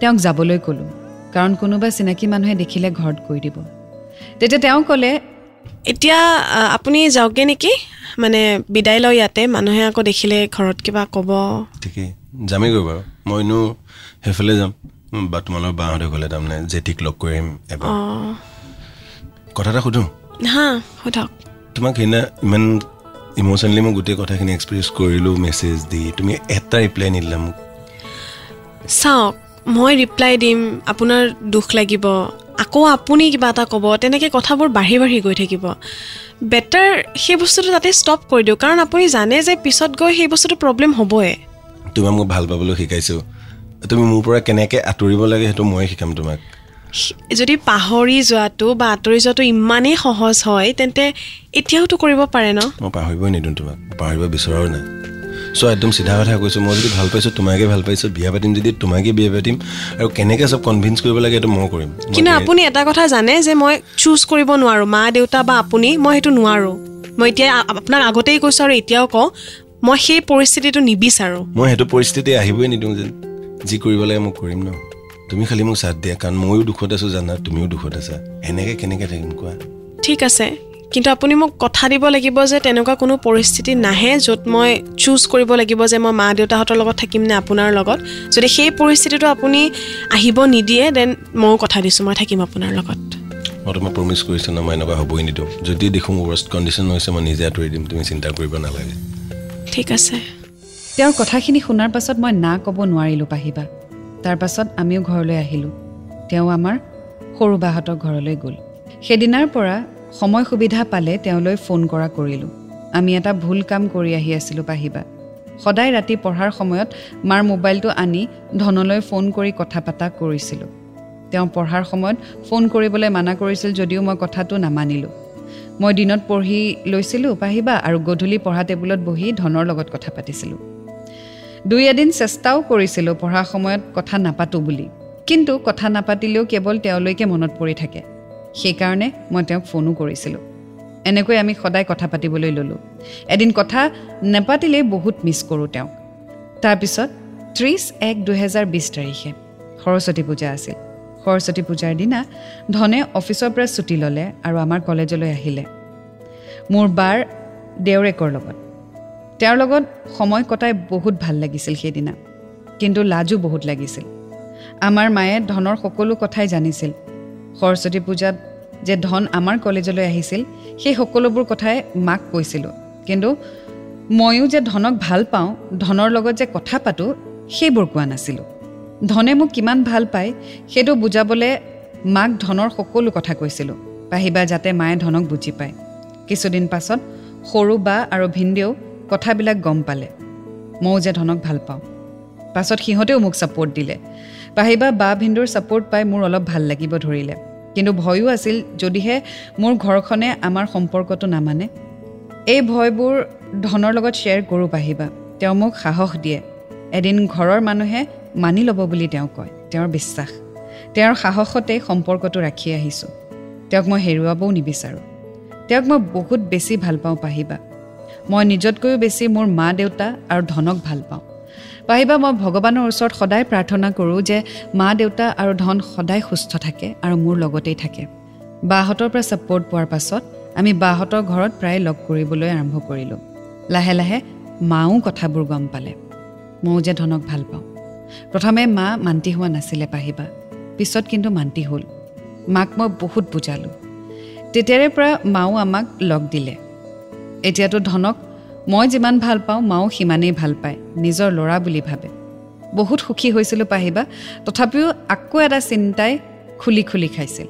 তেওঁক যাবলৈ ক'লোঁ কাৰণ কোনোবা চিনাকি মানুহে দেখিলে ঘৰত কৈ দিব। তেতিয়া তেওঁ ক'লে এতিয়া আপুনি যাওকগৈ নেকি? মানে বিদায় লয় ইয়াতে মানুহে আকৌ দেখিলে ঘৰত কিবা ক'ব। ঠিকেই যামেইগৈ বাৰু। মইনো সেইফালে যাম। বা তোমালোকৰ বাহঁতে গ'লে তাৰমানে জেঠিক লগ কৰিম এবাৰ। কথা এটা সুধোঁ? হা সোধক। তোমাক সেইদিনা ইমান ইম'চনেলি মই গোটেই কথাখিনি এক্সপ্ৰেছ কৰিলোঁ মেছেজ দি। তুমি এটা ৰিপ্লাই নিদিলা মোক। চাওক মই ৰিপ্লাই দিম আপোনাৰ দুখ লাগিব। আকৌ আপুনি কিবা এটা ক'ব তেনেকৈ কথাবোৰ বাঢ়ি বাঢ়ি গৈ থাকিব। বেটাৰ সেই বস্তুটো তাতে ষ্টপ কৰি দিওঁ কাৰণ আপুনি জানে যে পিছত গৈ সেই বস্তুটো প্ৰব্লেম হ'বই। তোমাক মোক ভাল পাবলৈ শিকাইছোঁ। তুমি মোৰ পৰা কেনেকৈ আঁতৰিব লাগে সেইটো ময়ে শিকাম তোমাক। যদি পাহৰি যোৱাটো বা আঁতৰি যোৱাটো ইমানেই সহজ হয় তেন্তে এতিয়াওতো কৰিব পাৰে ন? মই পাহৰিবই নিদিওঁ তোমাক পাহৰিব বিচৰাও নাই। চ' একদম চিধা কথা কৈছোঁ। মই যদি ভাল পাইছোঁ তোমাকে ভাল পাইছোঁ বিয়া পাতিম যদি তোমাকে বিয়া পাতিম। আৰু কেনেকৈ চব কনভিন্স কৰিব লাগে সেইটো মই কৰিম। কিন্তু আপুনি এটা কথা জানে যে মই চুজ কৰিব নোৱাৰোঁ। মা দেউতা বা আপুনি মই সেইটো নোৱাৰোঁ। মই এতিয়া আপোনাক আগতেই কৈছোঁ আৰু এতিয়াও কওঁ মই সেই পৰিস্থিতিটো নিবিচাৰোঁ। মই সেইটো পৰিস্থিতি আহিবই নিদিওঁ যেন যি কৰিব লাগে মই কৰিম ন। তুমি খালি মোক চাথ দিয়া কাৰণ ময়ো দুখত আছোঁ জানা তুমিও দুখত আছা। এনেকৈ কেনেকৈ থাকিম কোৱা? ঠিক আছে। কিন্তু আপুনি মোক কথা দিব লাগিব যে তেনেকুৱা কোনো পৰিস্থিতি নাহে য'ত মই চুজ কৰিব লাগিব যে মই মা দেউতাহঁতৰ লগত থাকিম নে আপোনাৰ লগত। যদি সেই পৰিস্থিতিটো আপুনি আহিব নিদিয়ে দেন ময়ো কথা দিছোঁ মই থাকিম আপোনাৰ লগত। মই তোমাক প্ৰমিছ কৰিছোঁ ন মই এনেকুৱা হ'বই নিদিওঁ। যদি দেখোঁ মোৰ ৱৰ্ষ্ট কণ্ডিশ্যন হৈছে মই নিজে আঁতৰি দিম তুমি চিন্তা কৰিব নালাগে। ঠিক আছে। তেওঁৰ কথাখিনি শুনাৰ পাছত মই না ক'ব নোৱাৰিলোঁ পাহিবা। তাৰপাছত আমিও ঘৰলৈ আহিলোঁ। তেওঁ আমাৰ সৰু বাহঁতৰ ঘৰলৈ গ'ল। সেইদিনাৰ পৰা সময় সুবিধা পালে তেওঁলৈ ফোন কৰা কৰিলোঁ। আমি এটা ভুল কাম কৰি আহি আছিলোঁ পাহিবা। সদায় ৰাতি পঢ়াৰ সময়ত মাৰ মোবাইলটো আনি ধনলৈ ফোন কৰি কথা পতা কৰিছিলোঁ। তেওঁ পঢ়াৰ সময়ত ফোন কৰিবলৈ মানা কৰিছিল যদিও মই কথাটো নামানিলোঁ। মই দিনত পঢ়ি লৈছিলোঁ পাহিবা আৰু গধূলি পঢ়া টেবুলত বহি ধনৰ লগত কথা পাতিছিলোঁ। দুই এদিন চেষ্টাও কৰিছিলোঁ পঢ়াৰ সময়ত কথা নাপাতোঁ বুলি। কিন্তু কথা নাপাতিলেও কেৱল তেওঁলৈকে মনত পৰি থাকে। সেইকাৰণে মই তেওঁক ফোনো কৰিছিলোঁ। এনেকৈ আমি সদায় কথা পাতিবলৈ ল'লোঁ। এদিন কথা নেপাতিলেই বহুত মিছ কৰোঁ তেওঁক। তাৰপিছত ত্ৰিছ এক দুহেজাৰ বিছ তাৰিখে সৰস্বতী পূজা আছিল। সৰস্বতী পূজাৰ দিনা ধনে অফিচৰ পৰা ছুটি ল'লে আৰু আমাৰ কলেজলৈ আহিলে। মোৰ বাৰ দেউৰেকৰ লগত। তেওঁৰ লগত সময় কটাই বহুত ভাল লাগিছিল সেইদিনা। কিন্তু লাজো বহুত লাগিছিল। আমাৰ মায়ে ধনৰ সকলো কথাই জানিছিল। সৰস্বতী পূজাত যে ধন আমাৰ কলেজলৈ আহিছিল সেই সকলোবোৰ কথাই মাক কৈছিলোঁ। কিন্তু ময়ো যে ধনক ভাল পাওঁ ধনৰ লগত যে কথা পাতোঁ সেইবোৰ কোৱা নাছিলোঁ। ধনে মোক কিমান ভাল পায় সেইটো বুজাবলৈ মাক ধনৰ সকলো কথা কৈছিলোঁ। পাহিবা যাতে মায়ে ধনক বুজি পায়। কিছুদিন পাছত সৰু বা আৰু ভিনদেউ কথাবিলাক গম পালে। ময়ো যে ধনক ভাল পাওঁ। পাছত সিহঁতেও মোক ছাপৰ্ট দিলে। পাহিবা বা ভিন্দুৰ ছাপৰ্ট পাই মোৰ অলপ ভাল লাগিব ধৰিলে। কিন্তু ভয়ো আছিল যদিহে মোৰ ঘৰখনে আমাৰ সম্পৰ্কটো নামানে। এই ভয়বোৰ ধনৰ লগত শ্বেয়াৰ কৰোঁ পাহিবা তেওঁ মোক সাহস দিয়ে। এদিন ঘৰৰ মানুহে মানি ল'ব বুলি তেওঁ কয়। তেওঁৰ বিশ্বাস। তেওঁৰ সাহসতেই সম্পৰ্কটো ৰাখি আহিছোঁ। তেওঁক মই হেৰুৱাবও নিবিচাৰোঁ। তেওঁক মই বহুত বেছি ভাল পাওঁ পাহিবা মই নিজতকৈও বেছি মোৰ মা দেউতা আৰু ধনক ভাল পাওঁ। পাহিবা মই ভগৱানৰ ওচৰত সদায় প্ৰাৰ্থনা কৰোঁ যে মা দেউতা আৰু ধন সদায় সুস্থ থাকে আৰু মোৰ লগতেই থাকে। বাহঁতৰ পৰা ছাপৰ্ট পোৱাৰ পাছত আমি বাহঁতৰ ঘৰত প্ৰায় লগ কৰিবলৈ আৰম্ভ কৰিলোঁ। লাহে লাহে মাও কথাবোৰ গম পালে। ময়ো যে ধনক ভাল পাওঁ। প্ৰথমে মা মান্তি হোৱা নাছিলে পাহিবা। পিছত কিন্তু মান্তি হ'ল। মাক মই বহুত বুজালোঁ। তেতিয়াৰে পৰা মাও আমাক লগ দিলে। এতিয়াতো ধনক মই যিমান ভাল পাওঁ মাও সিমানেই ভাল পায় নিজৰ ল'ৰা বুলি ভাবে। বহুত সুখী হৈছিলোঁ পাহিবা তথাপিও আকৌ এটা চিন্তাই খুলি খুলি খাইছিল।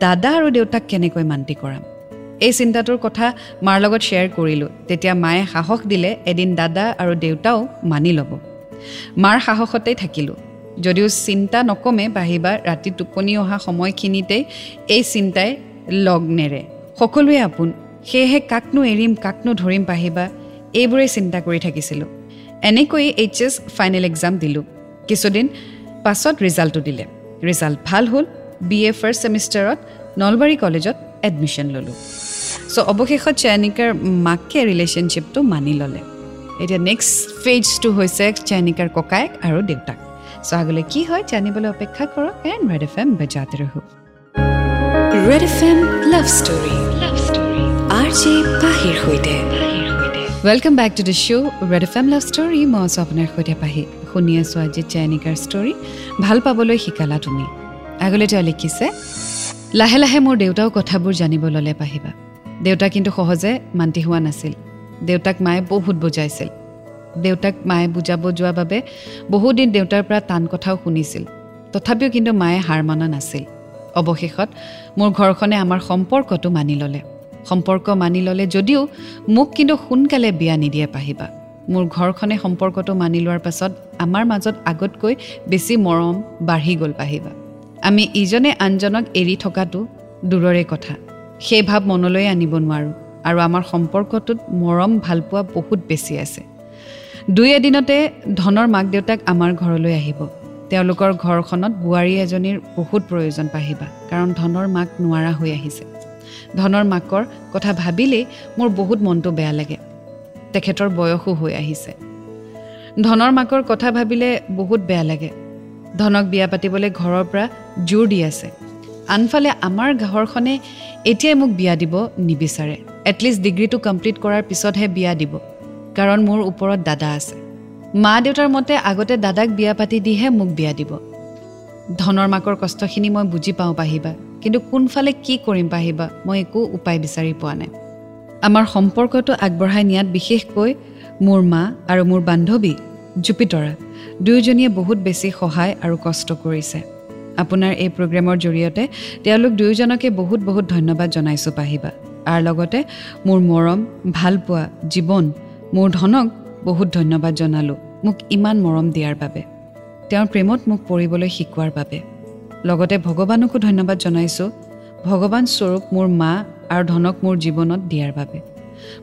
দাদা আৰু দেউতাক কেনেকৈ মান্তি কৰাম? এই চিন্তাটোৰ কথা মাৰ লগত শ্বেয়াৰ কৰিলোঁ তেতিয়া মায়ে সাহস দিলে এদিন দাদা আৰু দেউতাও মানি ল'ব। মাৰ সাহসতেই থাকিলোঁ। যদিও চিন্তা নকমে বাঢ়িবা ৰাতি টোপনি অহা সময়খিনিতেই এই চিন্তাই লগ নেৰে সকলোৱে আপোন। সেয়েহে কাকনো এৰিম কাকনো ধৰিম পাহিবা এইবোৰেই চিন্তা কৰি থাকিছিলোঁ। এনেকৈয়ে এইচ এছ ফাইনেল এক্সাম দিলোঁ। কিছুদিন পাছত ৰিজাল্টটো দিলে। ৰিজাল্ট ভাল হ'ল বি এ ফাৰ্ষ্ট ছেমিষ্টাৰত নলবাৰী কলেজত এডমিশ্যন ল'লোঁ। চ' অৱশেষত চয়নিকাৰ মাকে ৰিলেশ্যনশ্বিপটো মানি ল'লে। এতিয়া নেক্সট ফেজটো হৈছে চয়নিকাৰ ককায়েক আৰু দেউতাক। চ' আগলৈ কি হয় জানিবলৈ অপেক্ষা কৰক এণ্ড ৰেড এফ এম বেজাতে ৰহো। Red F M love story. R J পাহিৰ সৈতে। Welcome back to the show' red F M love story মই আছোঁ আপোনাৰ সৈতে পাহি। শুনি আছোঁ আজি চয়নিকাৰ ষ্টৰী ভাল পাবলৈ শিকালা তুমি। আগলৈ তেওঁ লিখিছে লাহে লাহে মোৰ দেউতাও কথাবোৰ জানিব ল'লে পাহিবা। দেউতা কিন্তু সহজে মান্তি হোৱা নাছিল। দেউতাক মায়ে বহুত বুজাইছিল। দেউতাক মায়ে বুজাব যোৱাৰ বাবে বহুদিন দেউতাৰ পৰা টান কথাও শুনিছিল। তথাপিও কিন্তু মায়ে হাৰ মনা নাছিল। অৱশেষত মোৰ ঘৰখনে আমাৰ সম্পৰ্কটো মানি ল'লে। সম্পৰ্ক মানি ল'লে যদিও মোক কিন্তু সোনকালে বিয়া নিদিয়ে পাহিবা। মোৰ ঘৰখনে সম্পৰ্কটো মানি লোৱাৰ পাছত আমাৰ মাজত আগতকৈ বেছি মৰম বাঢ়ি গ'ল পাহিবা। আমি ইজনে আনজনক এৰি থকাটো দূৰৰে কথা। সেই ভাৱ মনলৈ আনিব নোৱাৰোঁ আৰু আমাৰ সম্পৰ্কটোত মৰম ভালপোৱা বহুত বেছি আছে। দুই এদিনতে ধনৰ মাক দেউতাক আমাৰ ঘৰলৈ আহিব। তেওঁলোকৰ ঘৰখনত বোৱাৰী এজনীৰ বহুত প্ৰয়োজন পাহিবা কাৰণ ধনৰ মাক নোৱাৰা হৈ আহিছে। ধনৰ মাকৰ কথা ভাবিলেই মোৰ বহুত মনটো বেয়া লাগে। তেখেতৰ বয়সো হৈ আহিছে। ধনৰ মাকৰ কথা ভাবিলে বহুত বেয়া লাগে। ধনক বিয়া পাতিবলৈ ঘৰৰ পৰা জোৰ দি আছে। আনফালে আমাৰ ঘৰখনে এতিয়াই মোক বিয়া দিব নিবিচাৰে। এটলিষ্ট ডিগ্ৰীটো কমপ্লিট কৰাৰ পিছতহে বিয়া দিব। কাৰণ মোৰ ওপৰত দাদা আছে। মা দেউতাৰ মতে আগতে দাদাক বিয়া পাতি দিহে মোক বিয়া দিব। ধনৰ মাকৰ কষ্টখিনি মই বুজি পাওঁ পাহিবা। কিন্তু কোনফালে কি কৰিম পাহিবা মই একো উপায় বিচাৰি পোৱা নাই। আমাৰ সম্পৰ্কটো আগবঢ়াই নিয়াত বিশেষকৈ মোৰ মা আৰু মোৰ বান্ধৱী জুপিতৰা দুয়োজনীয়ে বহুত বেছি সহায় আৰু কষ্ট কৰিছে। আপোনাৰ এই প্ৰগ্ৰেমৰ জৰিয়তে তেওঁলোক দুয়োজনকে বহুত বহুত ধন্যবাদ জনাইছোঁ পাহিবা। আৰু লগতে মোৰ মৰম ভালপোৱা জীৱন মোৰ ধনক বহুত ধন্যবাদ জনালোঁ। মোক ইমান মৰম দিয়াৰ বাবে। তেওঁৰ প্ৰেমত মোক পৰিবলৈ শিকোৱাৰ বাবে। লগতে ভগৱানকো ধন্যবাদ জনাইছোঁ। ভগৱান স্বৰূপ মোৰ মা আৰু ধনক মোৰ জীৱনত দিয়াৰ বাবে।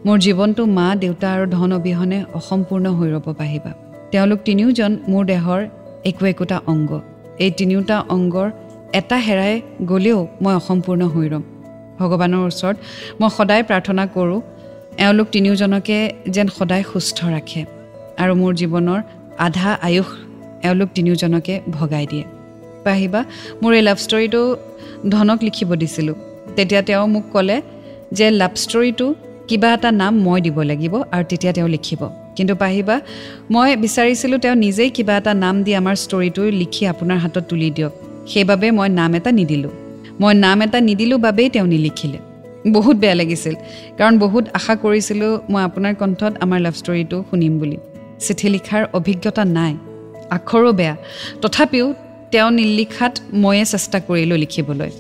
মোৰ জীৱনটো মা দেউতা আৰু ধন অবিহনে অসম্পূৰ্ণ হৈ ৰ'ব পাৰিবা। তেওঁলোক তিনিওজন মোৰ দেহৰ একো একোটা অংগ। এই তিনিওটা অংগৰ এটা হেৰাই গ'লেও মই অসম্পূৰ্ণ হৈ ৰ'ম। ভগৱানৰ ওচৰত মই সদায় প্ৰাৰ্থনা কৰোঁ এওঁলোক তিনিওজনকে যেন সদায় সুস্থ ৰাখে আৰু মোৰ জীৱনৰ আধা আয়ুস এওঁলোক তিনিওজনকে ভগাই দিয়ে। পাহিবা মোৰ এই লাভ ষ্টৰিটো ধনক লিখিব দিছিলোঁ। তেতিয়া তেওঁ মোক ক'লে যে লাভ ষ্টৰিটো কিবা এটা নাম মই দিব লাগিব আৰু তেতিয়া তেওঁ লিখিব। কিন্তু পাহিবা মই বিচাৰিছিলোঁ তেওঁ নিজেই কিবা এটা নাম দি আমাৰ ষ্টৰিটো লিখি আপোনাৰ হাতত তুলি দিয়ক। সেইবাবে মই নাম এটা নিদিলোঁ। মই নাম এটা নিদিলোঁ বাবেই তেওঁ নিলিখিলে। বহুত বেয়া লাগিছিল কাৰণ বহুত আশা কৰিছিলোঁ মই আপোনাৰ কণ্ঠত আমাৰ লাভ ষ্টৰিটো শুনিম বুলি। চিঠি লিখাৰ অভিজ্ঞতা নাই। আখৰো বেয়া। তথাপিও তেওঁ নিলিখাত ময়ে চেষ্টা কৰিলোঁ লিখিবলৈ।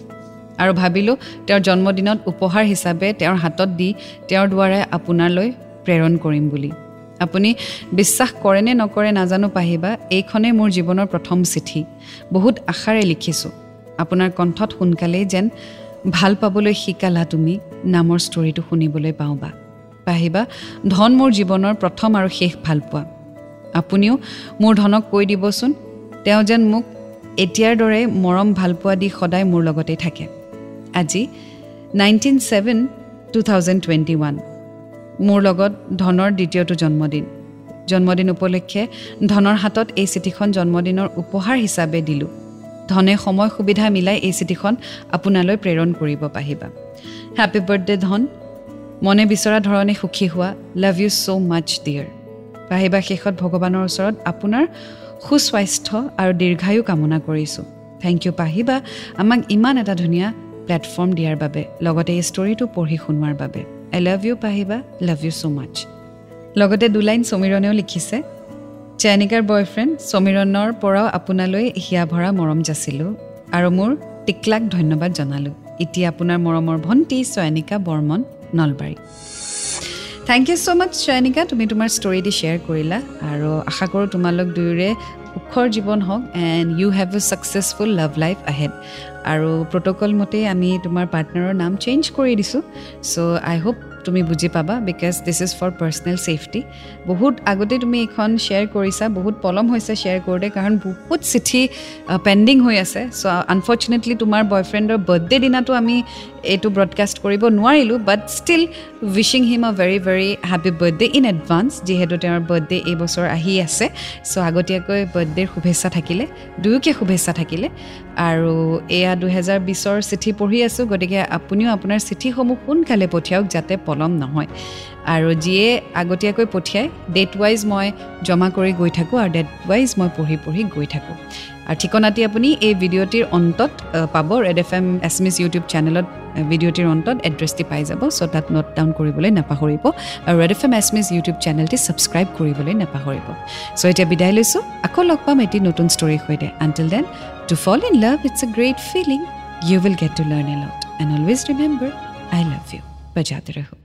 আৰু ভাবিলোঁ তেওঁৰ জন্মদিনত উপহাৰ হিচাপে তেওঁৰ হাতত দি তেওঁৰ দ্বাৰাই আপোনালৈ প্ৰেৰণ কৰিম বুলি। আপুনি বিশ্বাস কৰেনে নকৰে নাজানো পাহিবা এইখনেই মোৰ জীৱনৰ প্ৰথম চিঠি। বহুত আশাৰে লিখিছোঁ। আপোনাৰ কণ্ঠত সোনকালেই যেন ভাল পাবলৈ শিকালা তুমি নামৰ ষ্টৰিটো শুনিবলৈ পাওঁ বা পাহিবা ধন মোৰ জীৱনৰ প্ৰথম আৰু শেষ ভালপোৱা। আপুনিও মোৰ ধনক কৈ দিবচোন তেওঁ যেন মোক এতিয়াৰ দৰে মৰম ভালপোৱা দি সদায় মোৰ লগতেই থাকে। আজি nineteen seven two thousand twenty one মোৰ লগত ধনৰ দ্বিতীয়টো জন্মদিন। জন্মদিন উপলক্ষে ধনৰ হাতত এই চিঠিখন জন্মদিনৰ উপহাৰ হিচাপে দিলোঁ। ধনে সময় সুবিধা মিলাই এই চিঠিখন আপোনালৈ প্ৰেৰণ কৰিব পাৰিবা। হেপী বাৰ্থডে ধন! মনে বিচৰা ধৰণে সুখী হোৱা love you so much dear পাহিবা শেষত ভগৱানৰ ওচৰত আপোনাৰ সুস্বাস্থ্য আৰু দীৰ্ঘায়ু কামনা কৰিছোঁ। থেংক ইউ পাহিবা আমাক ইমান এটা ধুনীয়া প্লেটফৰ্ম দিয়াৰ বাবে লগতে এই ষ্টৰিটো পঢ়ি শুনোৱাৰ বাবে। আই লাভ ইউ পাহিবা লাভ ইউ ছ' মাছ লগতে দুলাইন সমীৰণেও লিখিছে চেনিকাৰ বয়ফ্ৰেণ্ড সমীৰণৰ পৰাও আপোনালৈ হিয়া ভৰা মৰম যাচিলোঁ আৰু মোৰ টিকলাক ধন্যবাদ জনালোঁ। এতিয়া আপোনাৰ মৰমৰ ভণ্টি Chayanika Barman Nalbari. Thank you so' much Chayanika তুমি তোমাৰ ষ্টৰি দি শ্বেয়াৰ কৰিলা আৰু আশা কৰোঁ তোমালোক দুয়োৰে সুখৰ জীৱন হওক and you have a successful love life ahead আৰু প্ৰট'কল মতেই আমি তোমাৰ পাৰ্টনাৰৰ নাম চেঞ্জ কৰি দিছোঁ। ছ' আই হোপ তুমি বুজি পাবা because this is for personal safety বহুত আগতে তুমি এইখন শ্বেয়াৰ কৰিছা বহুত পলম হৈছে শ্বেয়াৰ কৰোঁতে কাৰণ বহুত চিঠি পেণ্ডিং হৈ আছে। চ' আনফৰ্চুনেটলি তোমাৰ বয়ফ্ৰেণ্ডৰ বাৰ্থডে দিনাটো আমি এইটো ব্ৰডকাষ্ট কৰিব নোৱাৰিলোঁ বাট still wishing him a very very happy birthday in advance যিহেতু তেওঁৰ বাৰ্থডে এই বছৰ আহি আছে। চ' আগতীয়াকৈ বাৰ্থডেৰ শুভেচ্ছা থাকিলে দুয়োকে শুভেচ্ছা থাকিলে। আৰু এয়া দুহেজাৰ বিছৰ চিঠি পঢ়ি আছোঁ গতিকে আপুনিও আপোনাৰ চিঠিসমূহ সোনকালে পঠিয়াওক যাতে পলম নহয়। আৰু যিয়ে আগতীয়াকৈ পঠিয়াই ডেট ৱাইজ মই জমা কৰি গৈ থাকোঁ আৰু ডেট ৱাইজ মই পঢ়ি পঢ়ি গৈ থাকোঁ। আৰু ঠিকনাটি আপুনি এই ভিডিঅ'টিৰ অন্তত পাব। Red F M S M S YouTube চেনেলত ভিডিঅ'টিৰ অন্তত এড্ৰেছটি পাই যাব চ' তাত নোট ডাউন কৰিবলৈ নাপাহৰিব। আৰু red F M S M S YouTube চেনেলটি subscribe কৰিবলৈ নাপাহৰিব। চ' এতিয়া বিদায় লৈছোঁ। আকৌ লগ পাম এটি নতুন ষ্টৰীৰ সৈতে। Until then To fall in love, it's a great feeling. You will get to learn a lot. And always remember, I love you. Bajate raho.